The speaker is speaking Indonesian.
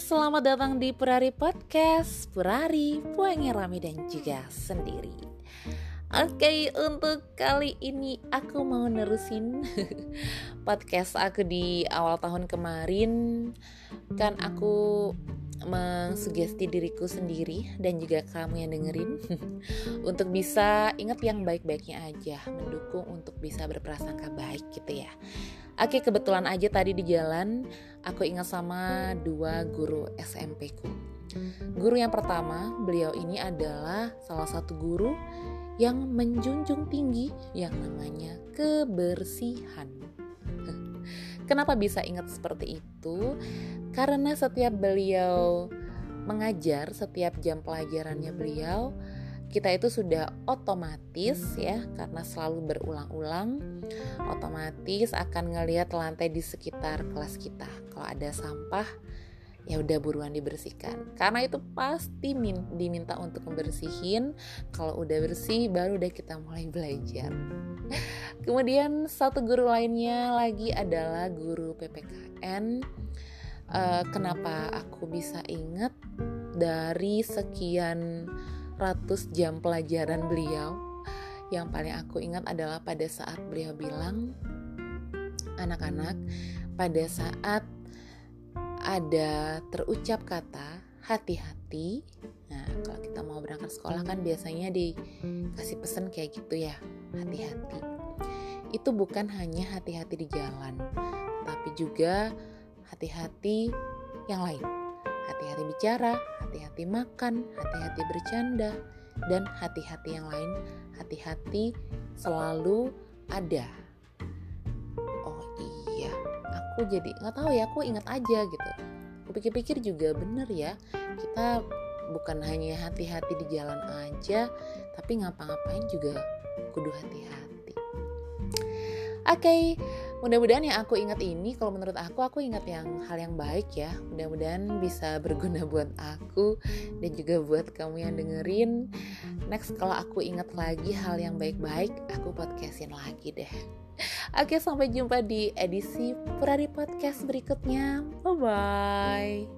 selamat datang di Purari Podcast. Purari, puangnya rame dan juga sendiri. Oke, untuk kali ini aku mau nerusin podcast aku di awal tahun kemarin. Kan aku mengsugesti diriku sendiri dan juga kamu yang dengerin untuk bisa ingat yang baik-baiknya aja, mendukung untuk bisa berprasangka baik gitu ya. Oke, kebetulan aja tadi di jalan aku ingat sama dua guru SMP ku. Guru yang pertama, beliau ini adalah salah satu guru yang menjunjung tinggi yang namanya kebersihan. Kenapa bisa ingat seperti itu? Karena setiap beliau mengajar, setiap jam pelajarannya beliau, kita itu sudah otomatis ya karena selalu berulang-ulang otomatis akan ngelihat lantai di sekitar kelas kita kalau ada sampah ya udah buruan dibersihkan. Karena itu pasti min diminta untuk membersihin. Kalau udah bersih baru deh kita mulai belajar. Kemudian satu guru lainnya lagi adalah guru PPKN uh, eh, kenapa aku bisa inget dari sekian ratus jam pelajaran beliau yang paling aku ingat adalah pada saat beliau bilang anak-anak pada saat ada terucap kata hati-hati nah kalau kita mau berangkat sekolah kan biasanya dikasih pesan kayak gitu ya hati-hati itu bukan hanya hati-hati di jalan tapi juga hati-hati yang lain hati-hati bicara, hati-hati makan, hati-hati bercanda, dan hati-hati yang lain. Hati-hati selalu ada. Aku jadi nggak tahu ya, aku ingat aja gitu. Aku pikir-pikir juga bener ya, kita bukan hanya hati-hati di jalan aja, tapi ngapa-ngapain juga kudu hati-hati. Oke, okay, mudah-mudahan yang aku ingat ini kalau menurut aku aku ingat yang hal yang baik ya. Mudah-mudahan bisa berguna buat aku dan juga buat kamu yang dengerin. Next kalau aku ingat lagi hal yang baik-baik aku podcastin lagi deh. Oke sampai jumpa di edisi Purari Podcast berikutnya. Bye bye